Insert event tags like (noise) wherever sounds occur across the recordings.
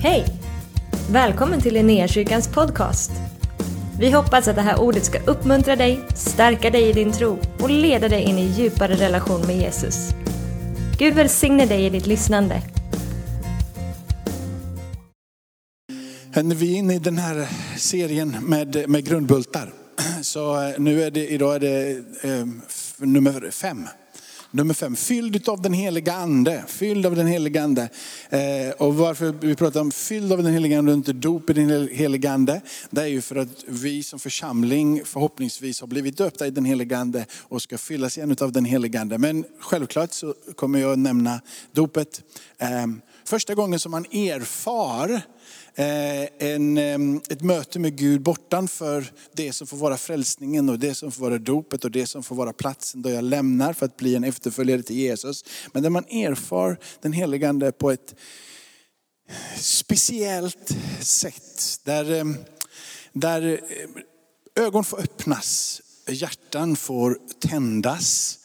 Hej! Välkommen till Linnéakyrkans podcast. Vi hoppas att det här ordet ska uppmuntra dig, stärka dig i din tro och leda dig in i djupare relation med Jesus. Gud välsigne dig i ditt lyssnande. Vi är inne i den här serien med, med grundbultar. (clears throat) Så eh, nu är det, idag är det eh, nummer fem. Nummer fem, fylld av den heliga ande. Fylld av den heliga ande. Eh, och varför vi pratar om fylld av den heliga ande och inte dop i den heliga ande. Det är ju för att vi som församling förhoppningsvis har blivit döpta i den heliga ande och ska fyllas igen av den heliga ande. Men självklart så kommer jag att nämna dopet. Eh, första gången som man erfar Eh, Eh, en, ett möte med Gud bortanför det som får vara frälsningen och det som får vara dopet och det som får vara platsen då jag lämnar för att bli en efterföljare till Jesus. Men där man erfar den heligande på ett speciellt sätt. Där, där eh, ögon får öppnas, hjärtan får tändas.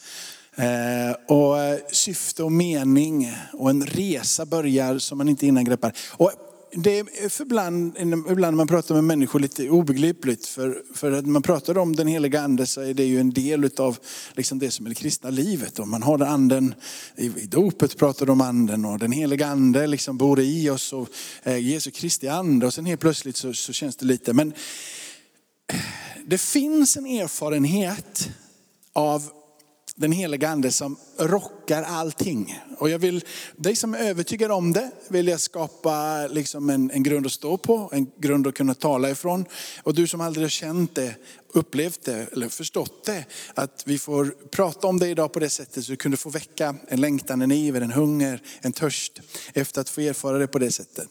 Eh, och syfte och mening och en resa börjar som man inte innan greppar. Och det är för ibland, ibland när man pratar med människor lite obegripligt. För, för att man pratar om den heliga ande så är det ju en del av liksom det som är det kristna livet. Och man har den anden, i, i dopet pratar de om anden och den heliga ande liksom bor i oss och eh, Jesu Kristi ande. Och sen helt plötsligt så, så känns det lite, men det finns en erfarenhet av den heliga ande som rockar allting. Och jag vill, dig som är övertygad om det, vill jag skapa liksom en, en grund att stå på, en grund att kunna tala ifrån. Och du som aldrig har känt det, upplevt det eller förstått det, att vi får prata om det idag på det sättet så du kunde få väcka en längtan, en iver, en hunger, en törst efter att få erfara det på det sättet.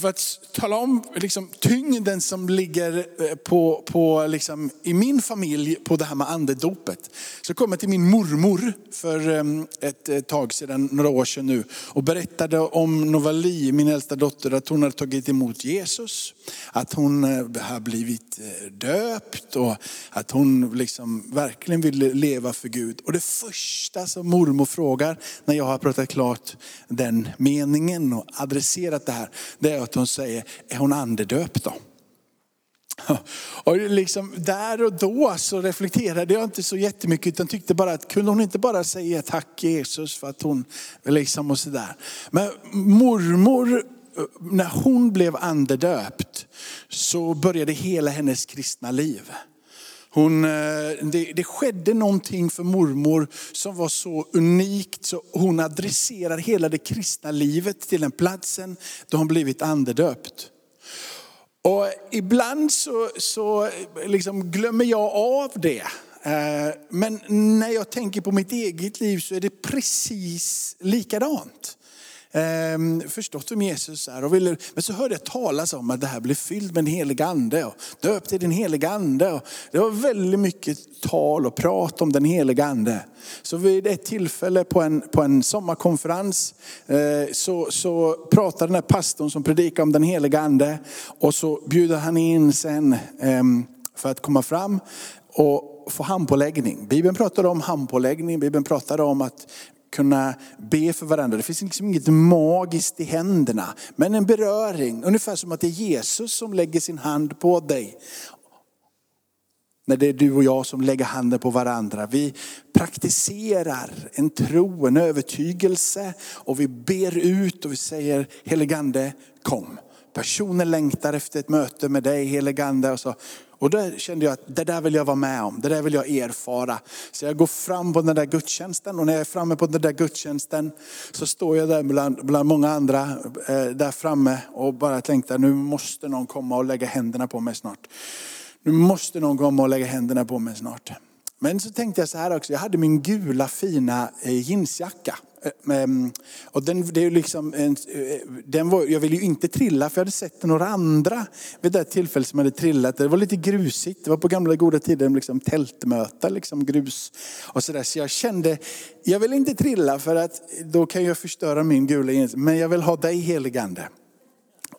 För att tala om liksom, tyngden som ligger eh, på, på liksom, i min familj på det här med andedopet. Så kom jag till min mormor för ehm, Eh, ett eh, tag sedan, några år sedan nu, och berättade om Novali, min äldsta dotter, att hon hade tagit emot Jesus. Att hon eh, har blivit döpt och att hon liksom verkligen ville leva för Gud. Och det första som mormor frågar när jag har pratat klart den meningen och adresserat det här, det är att hon säger, är hon andedöpt då? (laughs) Och liksom där och då så reflekterade jag inte så jättemycket utan tyckte bara att kunde hon inte bara säga tack Jesus för att hon liksom och sådär. Men mormor, när hon blev andedöpt så började hela hennes kristna liv. Hon, eh, det, det, skedde någonting för mormor som var så unikt så hon adresserar hela det kristna livet till den platsen då hon blivit andedöpt. Och ibland så, så liksom glömmer jag av det. Eh, men när jag tänker på mitt eget liv så är det precis likadant eh, förstått vem Jesus är. Och ville, men så hörde jag talas om att det här blev fyllt med den helige ande och döpt i den helige ande. Och det var väldigt mycket tal och prat om den helige ande. Så vid ett tillfälle på en, på en sommarkonferens eh, så, så pratade den här pastorn som predikade om den helige ande och så bjuder han in sen eh, för att komma fram och få handpåläggning. Bibeln pratar om handpåläggning, Bibeln pratar om att kunna be för varandra. Det finns liksom inget magiskt i händerna, men en beröring. Ungefär som att det är Jesus som lägger sin hand på dig. När det är du och jag som lägger handen på varandra. Vi praktiserar en tro, en övertygelse och vi ber ut och vi säger heligande kom. Personen längtar efter ett möte med dig heligande. Och så och då kände jag att det där vill jag vara med om, det där vill jag erfara. Så jag går fram på den där gudstjänsten och när jag är framme på den där gudstjänsten så står jag där bland, bland många andra eh, där framme och bara tänkte nu måste någon komma och lägga händerna på mig snart. Nu måste någon komma och lägga händerna på mig snart. Men så tänkte jag så här också, jag hade min gula fina eh, jeansjacka. Eh, ehm, och den, det är liksom en, eh, den var, jag ville ju inte trilla för jag hade sett några andra vid det tillfället som hade trillat. Det var lite grusigt, det var på gamla goda tider liksom tältmöte, liksom grus och sådär. Så jag kände, jag vill inte trilla för att då kan jag förstöra min gula jeans, men jag vill ha dig heligande.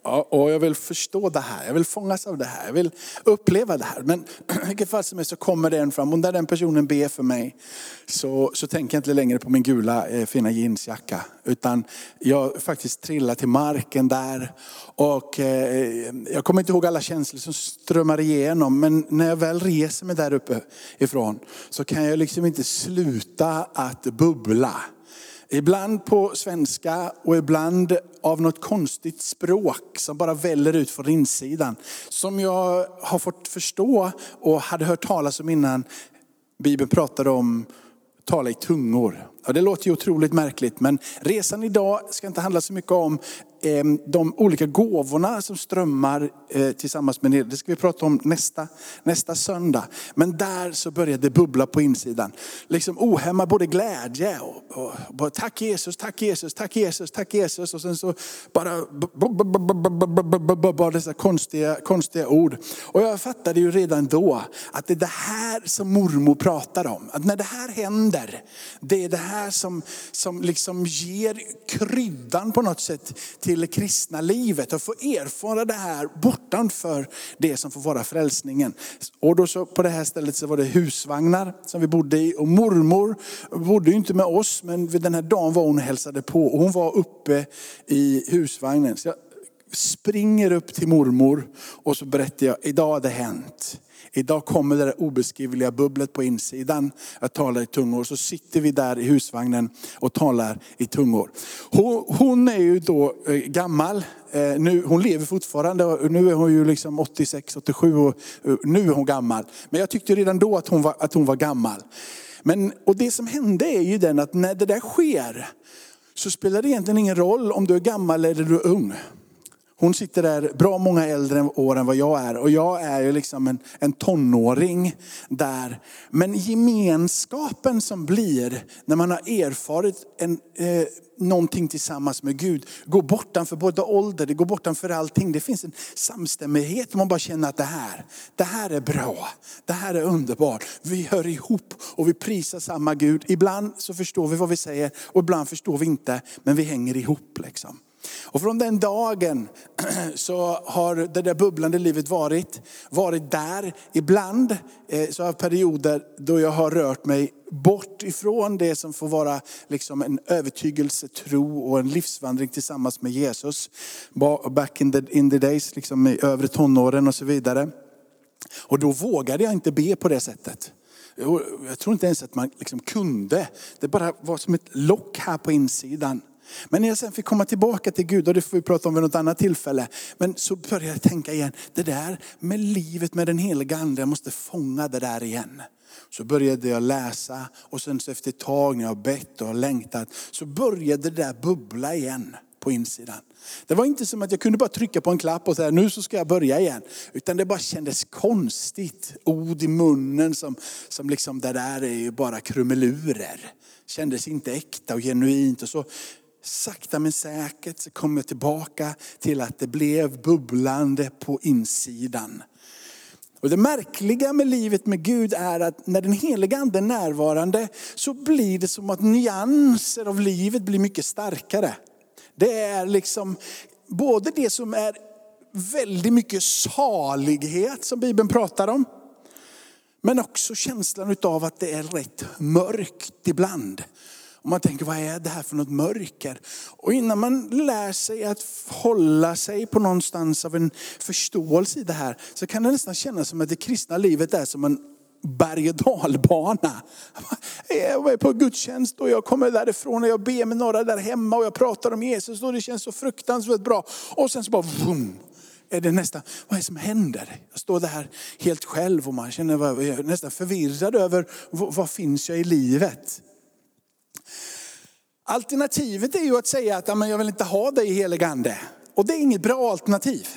Ja, och jag vill förstå det här, jag vill fångas av det här, jag vill uppleva det här. Men i (clears throat) vilket fall som helst så kommer det en fram och när den personen ber för mig så, så tänker jag inte längre på min gula eh, fina jeansjacka. Utan jag faktiskt trillar till marken där. Och eh, jag kommer inte ihåg alla känslor som strömmar igenom. Men när jag väl reser mig där uppe ifrån så kan jag liksom inte sluta att bubbla. Ibland på svenska och ibland av något konstigt språk som bara väller ut från insidan. Som jag har fått förstå och hade hört talas om innan Bibeln pratade om tala i tungor. Ja, det låter ju otroligt märkligt men resan idag ska inte handla så mycket om eh, de olika gåvorna som strömmar eh, tillsammans med er. Det ska vi prata om nästa, nästa söndag. Men där så började det bubbla på insidan. Liksom ohämmad både glädje och, och, och tack Jesus, tack Jesus, tack Jesus, tack Jesus. Och sen så bara, bara dessa konstiga, konstiga ord. Och jag fattade ju redan då att det är det här som mormor pratar om. Att när det här händer, det är det här som, som liksom ger kryddan på något sätt till till det kristna livet. Och få erfara det här bortanför det som får vara frälsningen. Och då så på det här stället så var det husvagnar som vi bodde i. Och mormor bodde ju inte med oss men vid den här dagen var hon och hälsade på. Och hon var uppe i husvagnen. Så jag springer upp till mormor och så berättar jag, idag har det hänt. Idag kommer det där obeskrivliga bubblet på insidan. Jag talar i tungor. Så sitter vi där i husvagnen och talar i tungor. Hon, hon är ju då eh, gammal. Eh, nu, hon lever fortfarande. Nu är hon ju liksom 86, 87 och eh, nu är hon gammal. Men jag tyckte redan då att hon var, att hon var gammal. Men, och det som hände är ju den att när det där sker så spelar det egentligen ingen roll om du är gammal eller du är ung. Hon sitter där bra många äldre år än vad jag är. Och jag är ju liksom en, en tonåring där. Men gemenskapen som blir när man har erfarit en, eh, någonting tillsammans med Gud går bortanför både ålder, det går bortanför allting. Det finns en samstämmighet. Man bara känner att det här, det här är bra. Det här är underbart. Vi hör ihop och vi prisar samma Gud. Ibland så förstår vi vad vi säger och ibland förstår vi inte. Men vi hänger ihop liksom. Och från den dagen (clears throat) så har det där bubblande livet varit, varit där. Ibland eh, så har perioder då jag har rört mig bort ifrån det som får vara liksom en övertygelse, tro och en livsvandring tillsammans med Jesus. Back in the, in the days, liksom i övre tonåren och så vidare. Och då vågade jag inte be på det sättet. Jag tror inte ens att man liksom kunde. Det bara var som ett lock här på insidan. Men när jag sen fick komma tillbaka till Gud, och det får vi prata om vid något annat tillfälle. Men så började jag tänka igen, det där med livet med den heliga ande, jag måste fånga det där igen. Så började jag läsa och sen så efter ett tag när jag har bett och längtat så började det där bubbla igen på insidan. Det var inte som att jag kunde bara trycka på en klapp och säga nu så ska jag börja igen. Utan det bara kändes konstigt. Ord i munnen som, som liksom det där är ju bara krumelurer. Kändes inte äkta och genuint. Och så sakta men säkert så kom jag tillbaka till att det blev bubblande på insidan. Och det märkliga med livet med Gud är att när den heliga ande är närvarande så blir det som att nyanser av livet blir mycket starkare. Det är liksom både det som är väldigt mycket salighet som Bibeln pratar om. Men också känslan av att det är rätt mörkt ibland. Och man tänker, vad är det här för något mörker? Och innan man lär sig att hålla sig på någonstans av en förståelse i det här, så kan det nästan kännas som att det kristna livet är som en berg och dalbana. (laughs) Jag är på gudstjänst och jag kommer därifrån och jag ber med några där hemma och jag pratar om Jesus och det känns så fruktansvärt bra. Och sen så bara vroom, är det nästan, vad är det som händer? Jag står där helt själv och man känner, jag är nästan förvirrad över, vad finns jag i livet? Alternativet är ju att säga att jag vill inte ha dig helig ande. Och det är inget bra alternativ.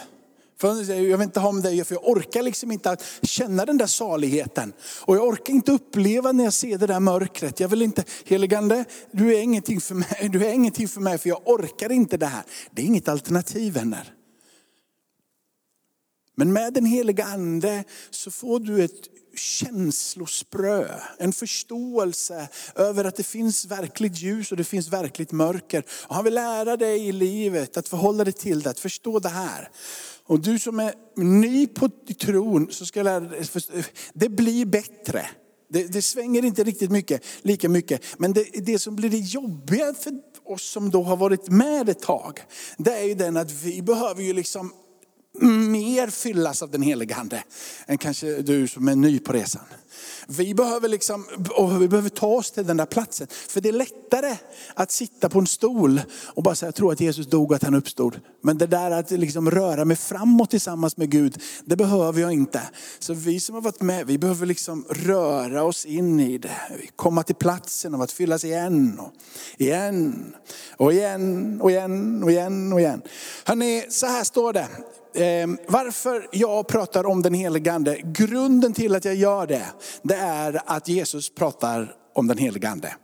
För jag vill inte ha med dig, för jag orkar liksom inte att känna den där saligheten. Och jag orkar inte uppleva när jag ser det där mörkret. Jag vill inte, heligande, du är ingenting för mig, du är ingenting för mig för jag orkar inte det här. Det är inget alternativ vänner. Men med den heliga ande så får du ett känslosprö, en förståelse över att det finns verkligt ljus och det finns verkligt mörker. Och han vill lära dig i livet att förhålla dig till det, att förstå det här. Och du som är ny på tron, så ska jag lära dig, det blir bättre. Det, det, svänger inte riktigt mycket, lika mycket. Men det, det som blir det jobbiga för oss som då har varit med ett tag, det är ju den att vi behöver ju liksom mer fyllas av den helige Ande än kanske du som är ny på resan. Vi behöver, liksom, vi behöver ta oss till den där platsen. För det är lättare att sitta på en stol och bara säga, jag tror att Jesus dog och att han uppstod. Men det där att liksom röra mig framåt tillsammans med Gud, det behöver jag inte. Så vi som har varit med, vi behöver liksom röra oss in i det. Komma till platsen av att fyllas igen och igen och igen och igen och igen och igen. Hörrni, så här står det ehm, varför jag pratar om den helige ande, grunden till att jag gör det, det är att Jesus pratar om den helige ande.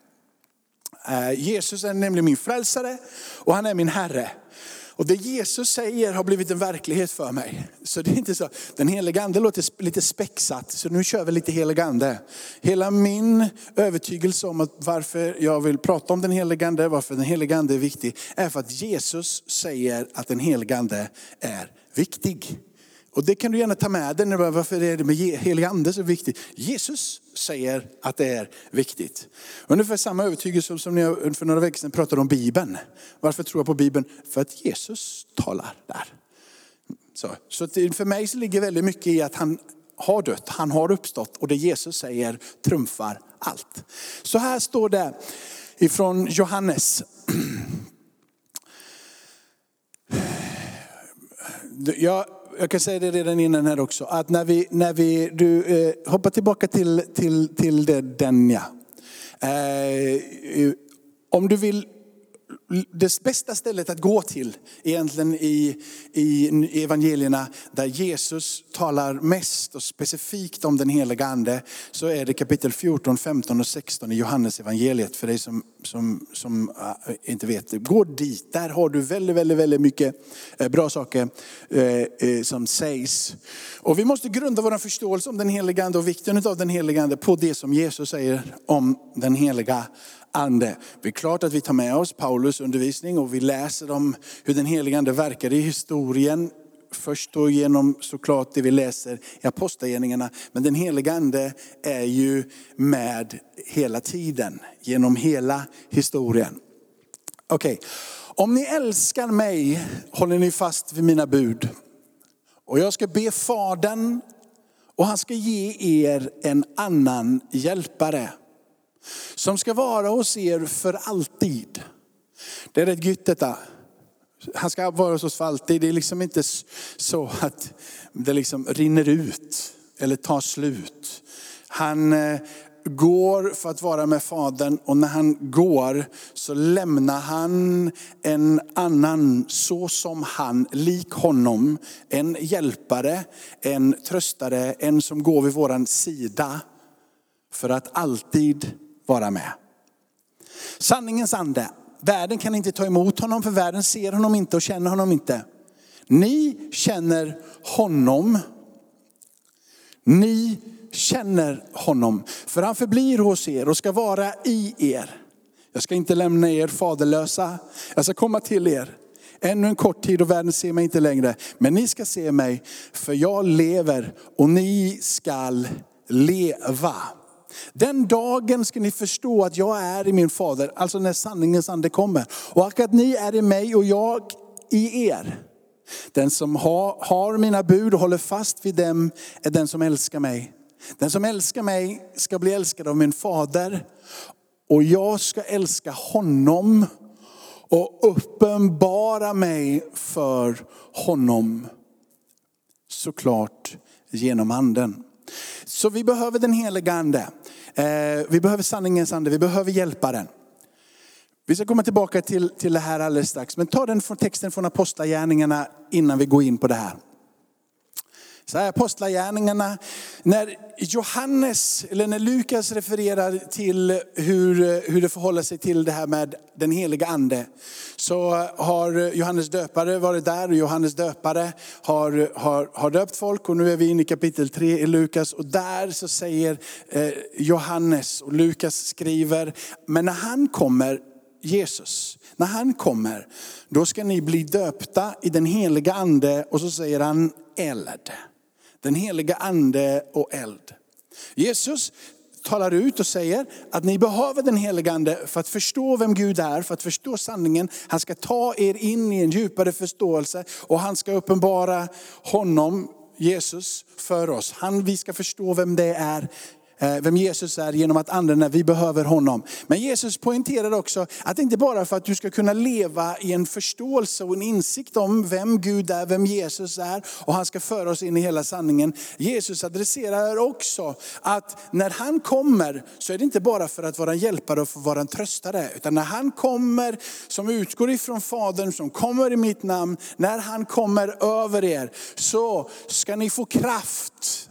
Eh, Jesus är nämligen min frälsare och han är min Herre. Och det Jesus säger har blivit en verklighet för mig. Så det är inte så, den heliga ande låter lite spexat, så nu kör vi lite helig ande. Hela min övertygelse om att varför jag vill prata om den heliga ande, varför den heliga ande är viktig, är för att Jesus säger att den heliga ande är viktig. Och det kan du gärna ta med dig. Varför är det med helig ande så viktigt? Jesus säger att det är viktigt. Ungefär samma övertygelse som när jag för några veckor sedan pratade om Bibeln. Varför tror jag på Bibeln? För att Jesus talar där. Så, så för mig så ligger väldigt mycket i att han har dött, han har uppstått och det Jesus säger trumfar allt. Så här står det ifrån Johannes (clears throat) jag, jag kan säga det redan innan här också, att när vi, när vi du eh, hoppar tillbaka till, till, till det, den ja. Eh, om du vill det bästa stället att gå till egentligen i, i evangelierna där Jesus talar mest och specifikt om den heliga ande så är det kapitel 14, 15 och 16 i Johannes evangeliet för dig som, som, som äh, inte vet. Gå dit, där har du väldigt, väldigt, väldigt mycket äh, bra saker äh, äh, som sägs. Och vi måste grunda vår förståelse om den heliga ande och vikten av den heliga ande på det som Jesus säger om den heliga ande. Det är klart att vi tar med oss Paulus undervisning och vi läser om hur den helige ande verkar i historien. Först då genom såklart det vi läser i apostlagärningarna. Men den helige ande är ju med hela tiden, genom hela historien. Okej, okay. om ni älskar mig håller ni fast vid mina bud. Och jag ska be Fadern och han ska ge er en annan hjälpare som ska vara hos er för alltid. Det är rätt gött detta. Han ska vara hos oss för alltid. Det är liksom inte så att det liksom rinner ut eller tar slut. Han eh, går för att vara med Fadern och när han går så lämnar han en annan så som han, lik honom. En hjälpare, en tröstare, en som går vid våran sida för att alltid vara med. Sanningens ande. Världen kan inte ta emot honom för världen ser honom inte och känner honom inte. Ni känner honom. Ni känner honom. För han förblir hos er och ska vara i er. Jag ska inte lämna er faderlösa. Jag ska komma till er. Ännu en kort tid och världen ser mig inte längre. Men ni ska se mig för jag lever och ni skall leva. Den dagen ska ni förstå att jag är i min fader, alltså när sanningens ande kommer. Och att ni är i mig och jag i er. Den som har, har mina bud och håller fast vid dem är den som älskar mig. Den som älskar mig ska bli älskad av min fader. Och jag ska älska honom och uppenbara mig för honom. Såklart genom anden. Så vi behöver den heliga ande. Eh, vi behöver sanningens ande, vi behöver hjälparen. Vi ska komma tillbaka till, till det här alldeles strax. Men ta den texten från Apostlagärningarna innan vi går in på det här. Så här Apostlagärningarna, när Johannes, eller när Lukas refererar till hur, hur det förhåller sig till det här med den heliga ande, så har Johannes döpare varit där och Johannes döpare har, har, har döpt folk och nu är vi inne i kapitel 3 i Lukas och där så säger eh, Johannes och Lukas skriver, men när han kommer Jesus, när han kommer, då ska ni bli döpta i den heliga ande och så säger han eld. Den heliga ande och eld. Jesus talar ut och säger att ni behöver den heliga ande för att förstå vem Gud är, för att förstå sanningen. Han ska ta er in i en djupare förståelse och han ska uppenbara honom, Jesus, för oss. Han, vi ska förstå vem det är Eh, vem Jesus är genom att anden vi behöver honom. Men Jesus poängterar också att inte bara för att du ska kunna leva i en förståelse och en insikt om vem Gud är, vem Jesus är och han ska föra oss in i hela sanningen. Jesus adresserar också att när han kommer så är det inte bara för att vara en hjälpare och för att vara en tröstare. Utan när han kommer som utgår ifrån Fadern, som kommer i mitt namn, när han kommer över er så ska ni få kraft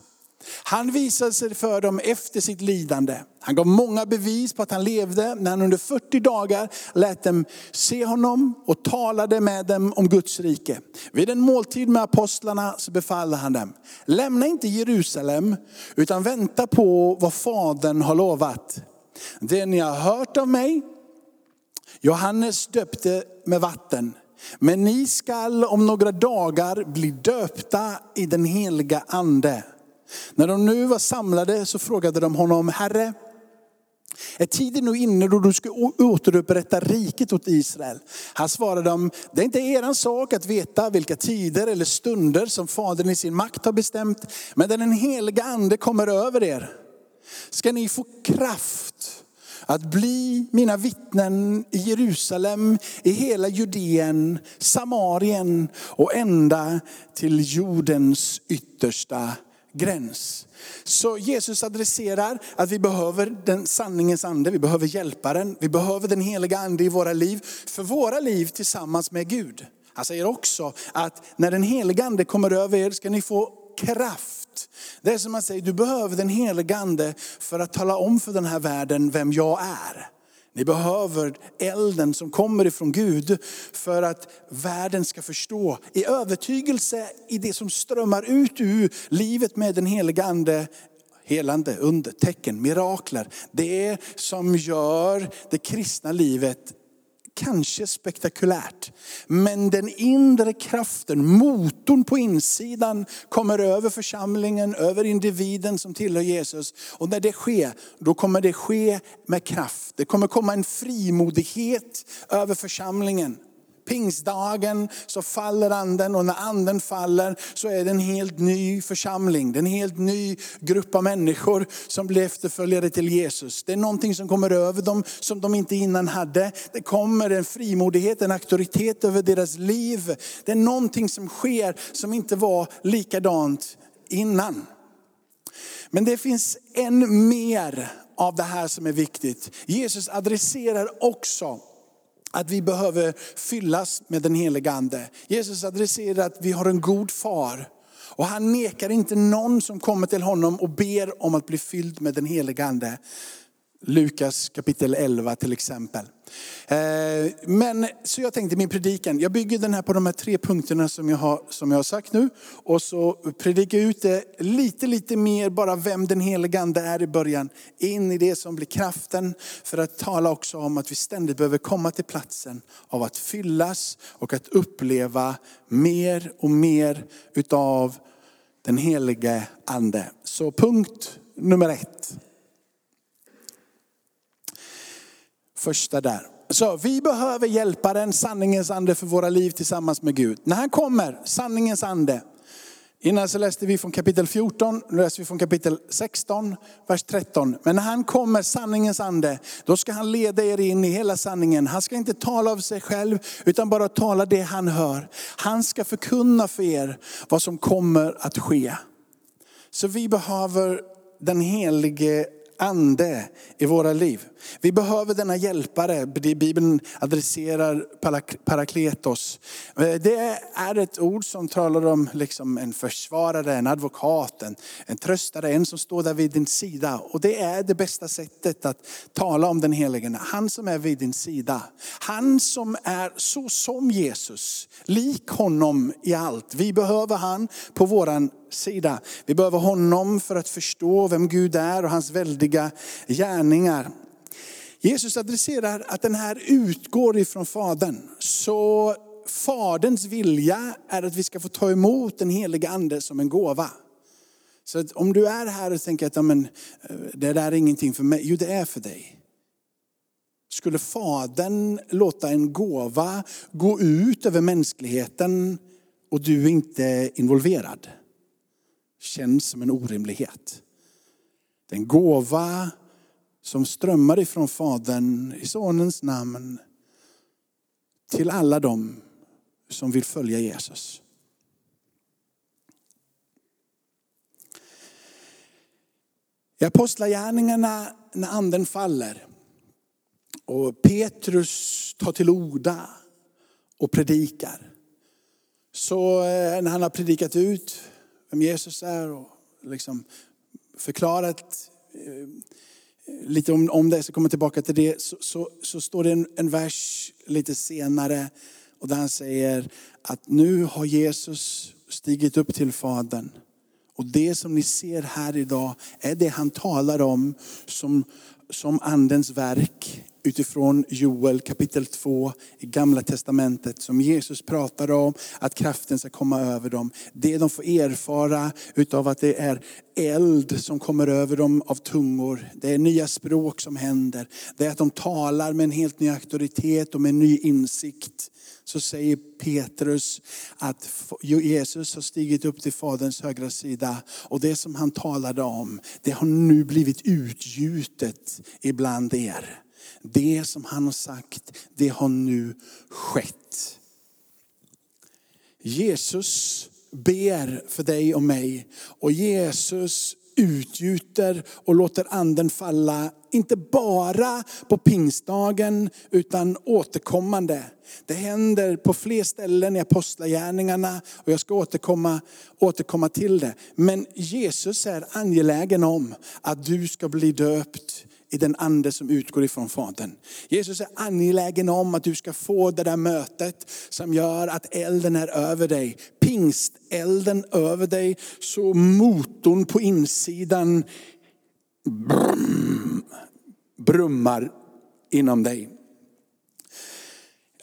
han visade sig för dem efter sitt lidande. Han gav många bevis på att han levde när han under 40 dagar lät dem se honom och talade med dem om Guds rike. Vid en måltid med apostlarna så befallde han dem, lämna inte Jerusalem utan vänta på vad Fadern har lovat. Det ni har hört av mig, Johannes döpte med vatten. Men ni skall om några dagar bli döpta i den heliga ande. När de nu var samlade så frågade de honom, Herre, är tiden nu inne då du ska återupprätta riket åt Israel? Han svarade dem, det är inte er sak att veta vilka tider eller stunder som Fadern i sin makt har bestämt, men när den heliga ande kommer över er ska ni få kraft att bli mina vittnen i Jerusalem, i hela Judeen, Samarien och ända till jordens yttersta gräns. Så Jesus adresserar att vi behöver den sanningens ande, vi behöver hjälparen, vi behöver den heliga ande i våra liv, för våra liv tillsammans med Gud. Han säger också att när den heliga ande kommer över er ska ni få kraft. Det är som att säga, du behöver den heliga ande för att tala om för den här världen vem jag är. Ni behöver elden som kommer ifrån Gud för att världen ska förstå. I övertygelse i det som strömmar ut ur livet med den heliga ande helande, under, tecken, mirakler. Det som gör det kristna livet kanske spektakulärt. Men den inre kraften, motorn på insidan kommer över församlingen, över individen som tillhör Jesus. Och när det sker, då kommer det ske med kraft. Det kommer komma en frimodighet över församlingen pingstdagen så faller anden och när anden faller så är det en helt ny församling. Det är en helt ny grupp av människor som blir efterföljare till Jesus. Det är någonting som kommer över dem som de inte innan hade. Det kommer en frimodighet, en auktoritet över deras liv. Det är någonting som sker som inte var likadant innan. Men det finns än mer av det här som är viktigt. Jesus adresserar också att vi behöver fyllas med den heliga ande. Jesus adresserar att vi har en god far. Och han nekar inte någon som kommer till honom och ber om att bli fylld med den heliga ande. Lukas kapitel 11 till exempel. Eh, men så jag tänkte min predikan, jag bygger den här på de här tre punkterna som jag har, som jag har sagt nu. Och så predikar jag ut det lite, lite mer bara vem den helige ande är i början. In i det som blir kraften för att tala också om att vi ständigt behöver komma till platsen av att fyllas och att uppleva mer och mer utav den helige ande. Så punkt nummer ett. Första där. Så vi behöver hjälparen, sanningens ande för våra liv tillsammans med Gud. När han kommer, sanningens ande. Innan så läste vi från kapitel 14, nu läser vi från kapitel 16, vers 13. Men när han kommer, sanningens ande, då ska han leda er in i hela sanningen. Han ska inte tala av sig själv, utan bara tala det han hör. Han ska förkunna för er vad som kommer att ske. Så vi behöver den helige ande i våra liv. Vi behöver denna hjälpare. Bibeln adresserar parakletos. Eh, det är ett ord som talar om liksom en försvarare, en advokat, en, en tröstare, en som står där vid din sida. Och det är det bästa sättet att tala om den helige. Han som är vid din sida. Han som är så som Jesus, lik honom i allt. Vi behöver han på våran sida. Vi behöver honom för att förstå vem Gud är och hans väldiga gärningar. Jesus adresserar att den här utgår ifrån Fadern. Så Faderns vilja är att vi ska få ta emot den heliga ande som en gåva. Så att om du är här och tänker att ja, men, eh, det där är ingenting för mig. Jo, det är för dig. Skulle Fadern låta en gåva gå ut över mänskligheten och du är inte involverad? Känns som en orimlighet. Den gåva som strömmar ifrån Fadern i Sonens namn till alla dem som vill följa Jesus. I Apostlagärningarna när anden faller och Petrus tar till orda och predikar. Så eh, när han har predikat ut vem Jesus är och liksom förklarat eh, lite om, om det, så kommer komma tillbaka till det, så, så, så står det en, en vers lite senare och där han säger att nu har Jesus stigit upp till Fadern. Och det som ni ser här idag är det han talar om som, som andens verk utifrån Joel kapitel 2 i gamla testamentet som Jesus pratar om att kraften ska komma över dem. Det de får erfara utav att det är eld som kommer över dem av tungor. Det är nya språk som händer. Det är att de talar med en helt ny auktoritet och med en ny insikt. Så säger Petrus att Jesus har stigit upp till Faderns högra sida. Och det som han talade om, det har nu blivit utgjutet ibland er. Det som han har sagt, det har nu skett. Jesus ber för dig och mig och Jesus utgjuter och låter anden falla, inte bara på pingstdagen utan återkommande. Det händer på fler ställen i apostlagärningarna och jag ska återkomma, återkomma till det. Men Jesus är angelägen om att du ska bli döpt i den ande som utgår ifrån Fadern. Jesus är angelägen om att du ska få det där mötet som gör att elden är över dig. Pingstelden över dig, så motorn på insidan brum, brummar inom dig.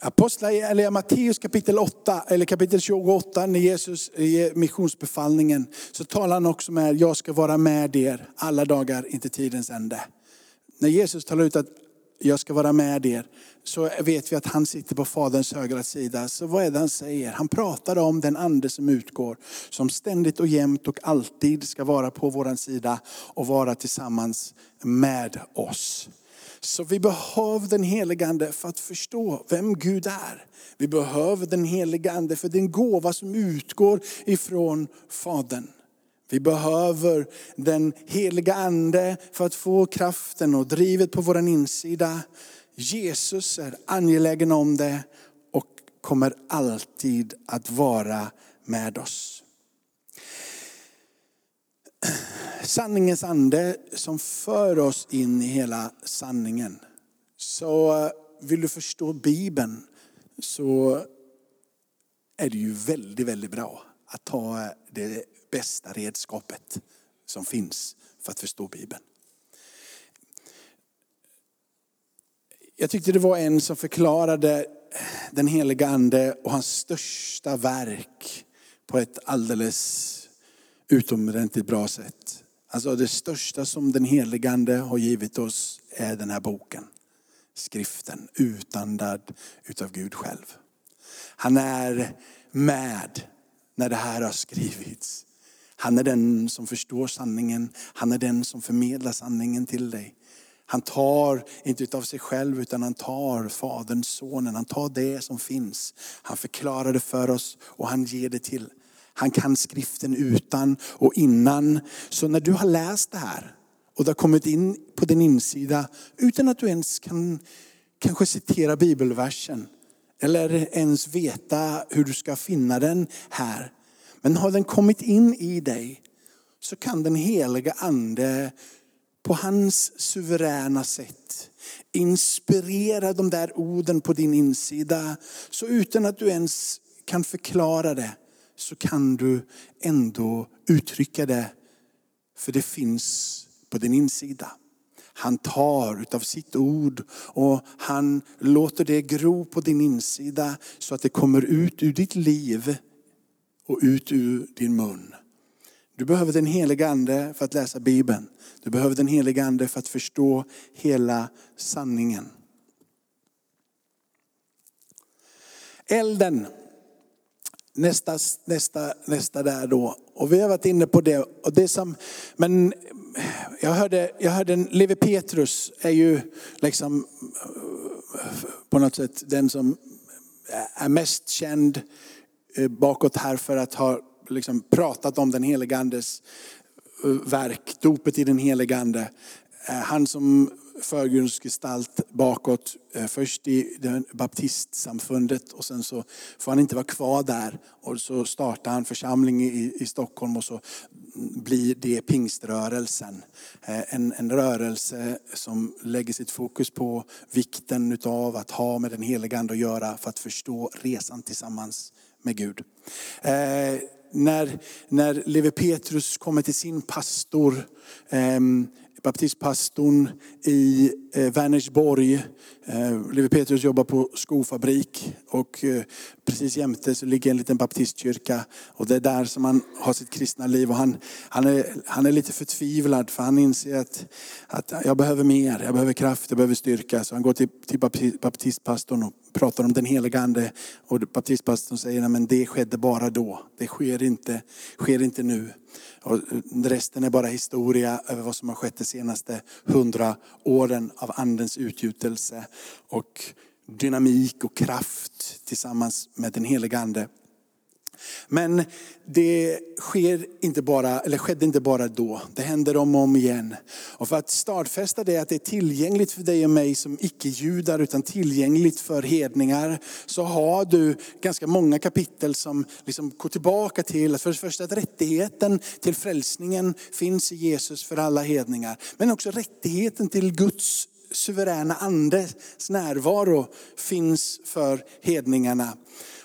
Apostlar, eller Matteus kapitel 8, eller kapitel 28, när Jesus ger missionsbefallningen, så talar han också med, jag ska vara med er alla dagar inte tidens ände när Jesus talar ut att jag ska vara med er, så vet vi att han sitter på Faderns högra sida. Så vad är det han säger? Han pratar om den ande som utgår, som ständigt och jämt och alltid ska vara på vår sida och vara tillsammans med oss. Så vi behöver den helige ande för att förstå vem Gud är. Vi behöver den helige ande för den gåva som utgår ifrån Fadern. Vi behöver den heliga ande för att få kraften och drivet på vår insida. Jesus är angelägen om det och kommer alltid att vara med oss. Sanningens ande som för oss in i hela sanningen. Så vill du förstå Bibeln så är det ju väldigt, väldigt bra att ta eh, det bästa redskapet som finns för att förstå Bibeln. Jag tyckte det var en som förklarade den heliga ande och hans största verk på ett alldeles utomordentligt bra sätt. Alltså det största som den heliga ande har givit oss är den här boken. Skriften, utandad utav Gud själv. Han är med när det här har skrivits. Han är den som förstår sanningen. Han är den som förmedlar sanningen till dig. Han tar inte utav sig själv utan han tar Fadern, Sonen. Han tar det som finns. Han förklarar det för oss och han ger det till. Han kan skriften utan och innan. Så när du har läst det här och det har kommit in på din insida utan att du ens kan kanske citera bibelversen. Eller ens veta hur du ska finna den här. Men har den kommit in i dig så kan den heliga ande på hans suveräna sätt inspirera de där orden på din insida. Så utan att du ens kan förklara det så kan du ändå uttrycka det. För det finns på din insida. Han tar utav sitt ord och han låter det gro på din insida så att det kommer ut ur ditt liv och ut ur din mun. Du behöver den heliga ande för att läsa Bibeln. Du behöver den heliga ande för att förstå hela sanningen. Elden, nästa, nästa, nästa där då. Och vi har varit inne på det. Och det som, men jag hörde, jag hörde Levi Petrus är ju liksom eh, på något sätt den som är mest känd eh, bakåt här för att ha liksom pratat om den helige andes eh, verk, dopet i den helige ande. Han som förgrundsgestalt bakåt, först i baptistsamfundet och sen så får han inte vara kvar där. Och så startar han församling i, i Stockholm och så blir det pingströrelsen. Eh, en, en rörelse som lägger sitt fokus på vikten av att ha med den heliga ande att göra för att förstå resan tillsammans med Gud. Eh, när, när Levi Petrus kommer till sin pastor, eh, baptistpastorn i eh, Vänersborg. Eh, Levi Petrus jobbar på skofabrik och eh, precis jämte så ligger en liten baptistkyrka. Och det är där som han har sitt kristna liv. Och han, han, är, han är lite förtvivlad för han inser att, att jag behöver mer, jag behöver kraft, jag behöver styrka. Så han går till, till baptistpastorn och pratar om den heliga ande. Och baptistpastorn säger, men det skedde bara då. Det sker inte, sker inte nu. Och resten är bara historia över vad som har skett de senaste hundra åren av andens utgjutelse och dynamik och kraft tillsammans med den heliga ande. Men det sker inte bara, eller skedde inte bara då, det händer om och om igen. Och för att stadfästa det att det är tillgängligt för dig och mig som icke-judar, utan tillgängligt för hedningar, så har du ganska många kapitel som liksom går tillbaka till, för det första att rättigheten till frälsningen finns i Jesus för alla hedningar. Men också rättigheten till Guds suveräna andes närvaro finns för hedningarna.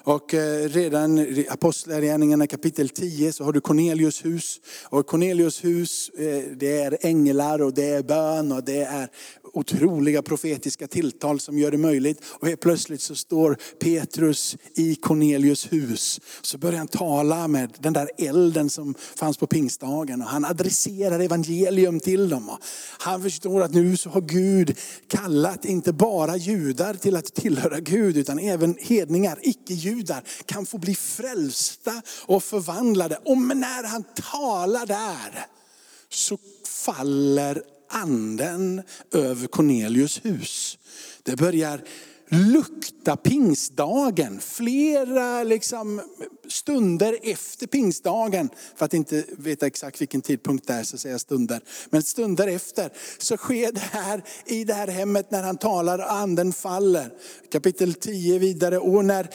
Och eh, redan i Apostlagärningarna kapitel 10 så har du Cornelius hus. Och Cornelius hus, eh, det är änglar och det är bön och det är otroliga profetiska tilltal som gör det möjligt. Och helt plötsligt så står Petrus i Cornelius hus. Så börjar han tala med den där elden som fanns på pingstdagen. Och han adresserar evangelium till dem. Och han förstår att nu så har Gud kallat inte bara judar till att tillhöra Gud, utan även hedningar, icke-judar, kan få bli frälsta och förvandlade. Och när han talar där så faller anden över Cornelius hus. Det börjar lukta pingstdagen. Flera liksom stunder efter pingstdagen, för att inte veta exakt vilken tidpunkt det är så säger jag stunder. Men stunder efter så sker det här i det här hemmet när han talar och anden faller. Kapitel 10 vidare. Och när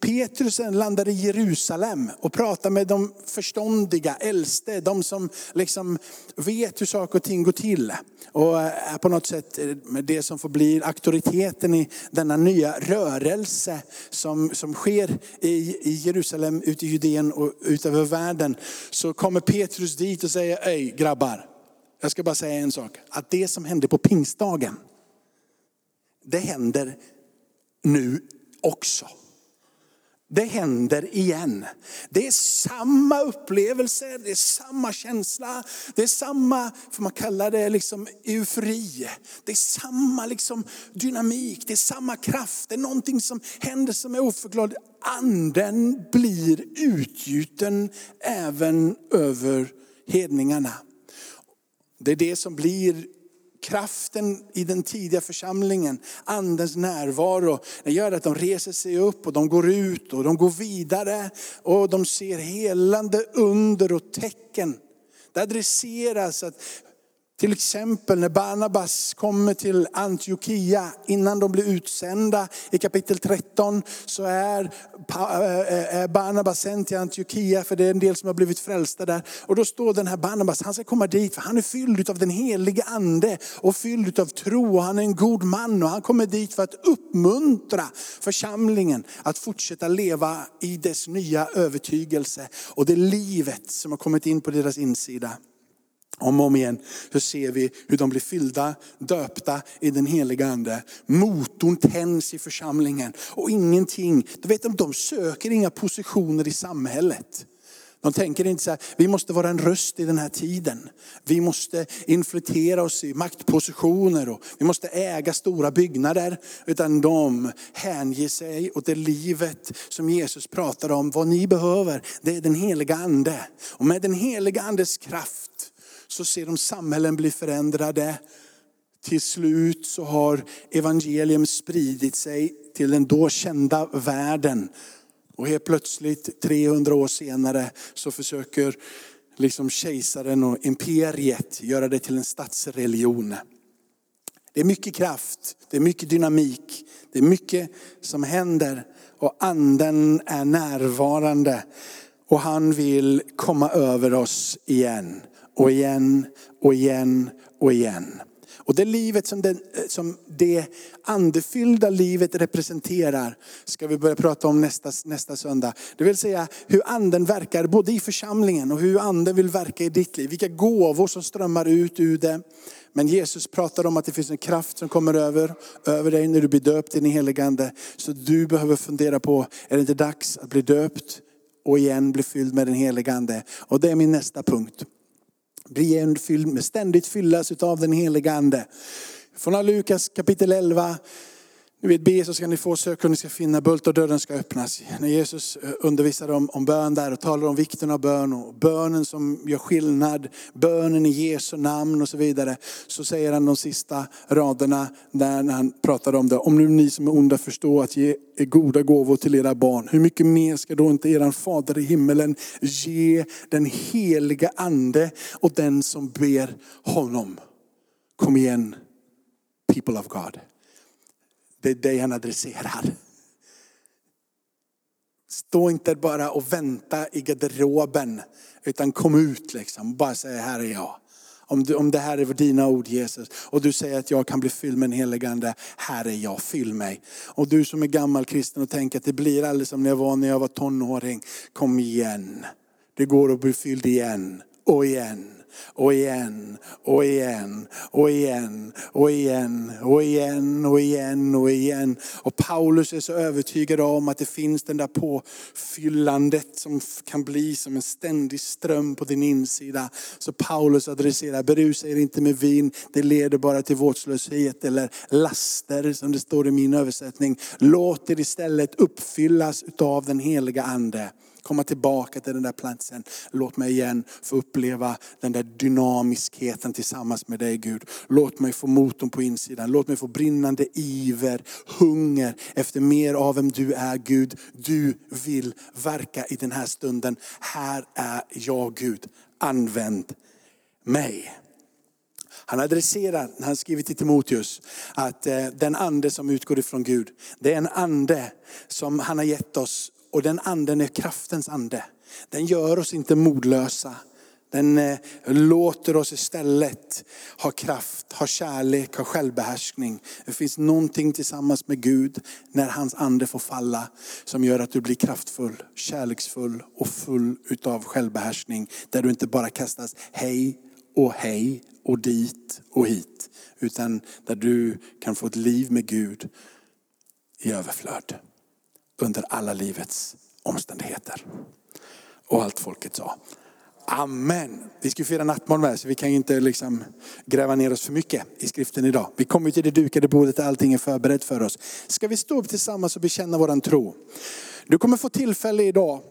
Petrus landar i Jerusalem och pratar med de förståndiga, äldste, de som liksom vet hur saker och ting går till. Och är på något sätt det som får bli auktoriteten i denna nya rörelse som, som sker i, i Jerusalem, ute i Judeen och ut över världen. Så kommer Petrus dit och säger, hej grabbar, jag ska bara säga en sak. Att det som hände på pingstdagen, det händer nu också. Det händer igen. Det är samma upplevelse, det är samma känsla, det är samma, får man kalla det, liksom eufori. Det är samma liksom dynamik, det är samma kraft. Det är någonting som händer som är oförklarligt. Anden blir utgjuten även över hedningarna. Det är det som blir kraften i den tidiga församlingen, andens närvaro, det gör att de reser sig upp och de går ut och de går vidare och de ser helande under och tecken. Det adresseras att till exempel när Barnabas kommer till Antiochia, innan de blir utsända i kapitel 13, så är eh, eh, eh, Barnabas sänd till Antiochia, för det är en del som har blivit frälsta där. Och då står den här Barnabas, han ska komma dit, för han är fylld av den helige ande och fylld av tro. Och han är en god man och han kommer dit för att uppmuntra församlingen att fortsätta leva i dess nya övertygelse. Och det livet som har kommit in på deras insida. Om och om igen så ser vi hur de blir fyllda, döpta i den heliga ande. Motorn tänds i församlingen och ingenting, du vet de söker inga positioner i samhället. De tänker inte så här, vi måste vara en röst i den här tiden. Vi måste infiltrera oss i maktpositioner och vi måste äga stora byggnader. Utan de hänger sig åt det livet som Jesus pratar om. Vad ni behöver, det är den heliga ande. Och med den heliga andes kraft så ser de samhällen bli förändrade. Till slut så har evangelium spridit sig till den då kända världen. Och helt plötsligt 300 år senare så försöker liksom kejsaren och imperiet göra det till en statsreligion. Det är mycket kraft, det är mycket dynamik, det är mycket som händer och anden är närvarande. Och han vill komma över oss igen och igen och igen och igen. Och det livet som, det, eh, som det andefyllda livet representerar ska vi börja prata om nästa, nästa söndag. Det vill säga hur anden verkar både i församlingen och hur anden vill verka i ditt liv. Vilka gåvor som strömmar ut ur det. Men Jesus pratar om att det finns en kraft som kommer över, över dig när du blir döpt i den helige ande. Så du behöver fundera på, är det inte dags att bli döpt och igen bli fylld med den helige ande? Och det är min nästa punkt bli fylld med ständigt fyllas av den heliga ande. Från Lukas kapitel 11, ni vet be så ska ni få, sök och ni ska finna, bult och dörren ska öppnas. När Jesus eh, undervisar om, om bön där och talar om vikten av bön och bönen som gör skillnad, bönen i Jesu namn och så vidare. Så säger han de sista raderna där han pratar om det. Om nu ni som är onda förstår att ge goda gåvor till era barn, hur mycket mer ska då inte eran fader i himmelen ge den heliga ande och den som ber honom. Kom igen, people of God. Det är dig han adresserar. Stå inte bara och vänta i garderoben, utan kom ut liksom. Bara säga, här är jag. Om, du, om det här är dina ord Jesus, och du säger att jag kan bli fylld med en heligande, här är jag, fyll mig. Och du som är gammal kristen och tänker att det blir alldeles som när jag var när jag var tonåring, kom igen. Det går att bli fylld igen och igen och igen och igen och igen och igen och igen och igen och igen. Och Paulus är så övertygad om att det finns den där påfyllandet som kan bli som en ständig ström på din insida. Så Paulus adresserar, berusa er inte med vin, det leder bara till vårdslöshet eller laster som det står i min översättning. Låt er istället uppfyllas av den heliga ande komma tillbaka till den där platsen. Låt mig igen få uppleva den där dynamiskheten tillsammans med dig Gud. Låt mig få motorn på insidan. Låt mig få brinnande iver, hunger efter mer av vem du är Gud. Du vill verka i den här stunden. Här är jag Gud. Använd mig. Han adresserar, när han skriver till Timoteus, att eh, den ande som utgår ifrån Gud, det är en ande som han har gett oss och den anden är kraftens ande. Den gör oss inte modlösa. Den eh, låter oss istället ha kraft, ha kärlek, ha självbehärskning. Det finns någonting tillsammans med Gud när hans ande får falla som gör att du blir kraftfull, kärleksfull och full utav självbehärskning. Där du inte bara kastas hej och hej och dit och hit. Utan där du kan få ett liv med Gud i överflöd under alla livets omständigheter. Och allt folket sa. Amen. Vi ska fira nattmard med så vi kan inte liksom gräva ner oss för mycket i skriften idag. Vi kommer till det dukade bordet där allting är förberett för oss. Ska vi stå upp tillsammans och bekänna våran tro? Du kommer få tillfälle idag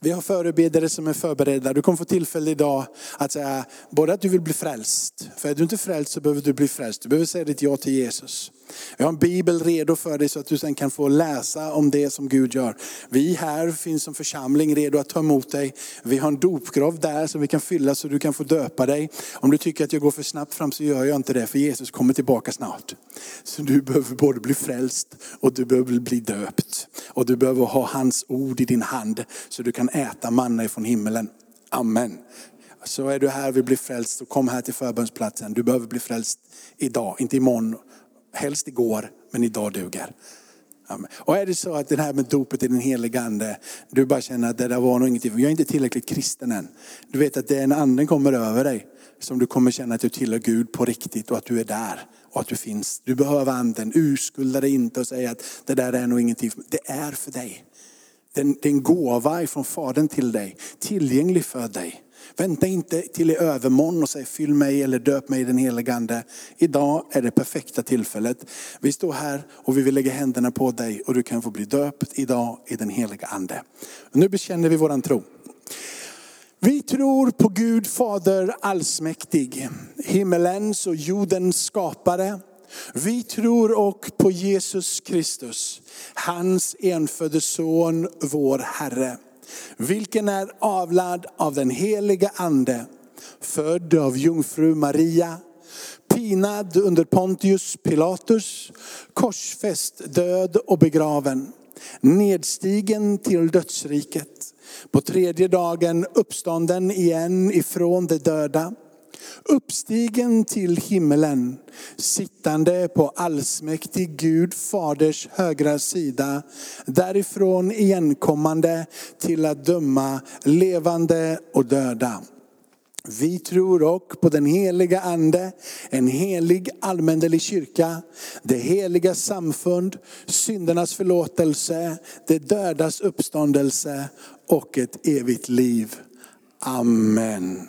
vi har förebedjare som är förberedda. Du kommer få tillfälle idag att säga både att du vill bli frälst. För är du inte frälst så behöver du bli frälst. Du behöver säga ditt ja till Jesus. Vi har en bibel redo för dig så att du sen kan få läsa om det som Gud gör. Vi här finns som församling redo att ta emot dig. Vi har en dopgrav där som vi kan fylla så du kan få döpa dig. Om du tycker att jag går för snabbt fram så gör jag inte det för Jesus kommer tillbaka snart. Så du behöver både bli frälst och du behöver bli döpt. Och du behöver ha hans ord i din hand så du kan äta manna ifrån himmelen. Amen. Så är du här och vill bli frälst, så kom här till förbönsplatsen. Du behöver bli frälst idag, inte imorgon, helst igår, men idag duger. Amen. Och är det så att det här med dopet i den helige ande, du bara känner att det där var nog ingenting, jag är inte tillräckligt kristen än. Du vet att det är när anden kommer över dig, som du kommer känna att du tillhör Gud på riktigt och att du är där och att du finns. Du behöver anden, urskulda dig inte och säga att det där är nog ingenting. Det är för dig. Det är en gåva ifrån Fadern till dig, tillgänglig för dig. Vänta inte till i övermorgon och säg fyll mig eller döp mig i den helige ande. Idag är det perfekta tillfället. Vi står här och vi vill lägga händerna på dig och du kan få bli döpt idag i den heliga ande. Nu bekänner vi våran tro. Vi tror på Gud Fader allsmäktig, himmelens och jordens skapare. Vi tror och på Jesus Kristus, hans enfödde son, vår Herre vilken är avlad av den heliga ande, född av jungfru Maria, pinad under Pontius Pilatus, korsfäst, död och begraven, nedstigen till dödsriket, på tredje dagen uppstånden igen ifrån de döda, uppstigen till himmelen, sittande på allsmäktig Gud faders högra sida, därifrån igenkommande till att döma levande och döda. Vi tror också på den heliga ande, en helig allmändelig kyrka, det heliga samfund, syndernas förlåtelse, det dödas uppståndelse och ett evigt liv. Amen.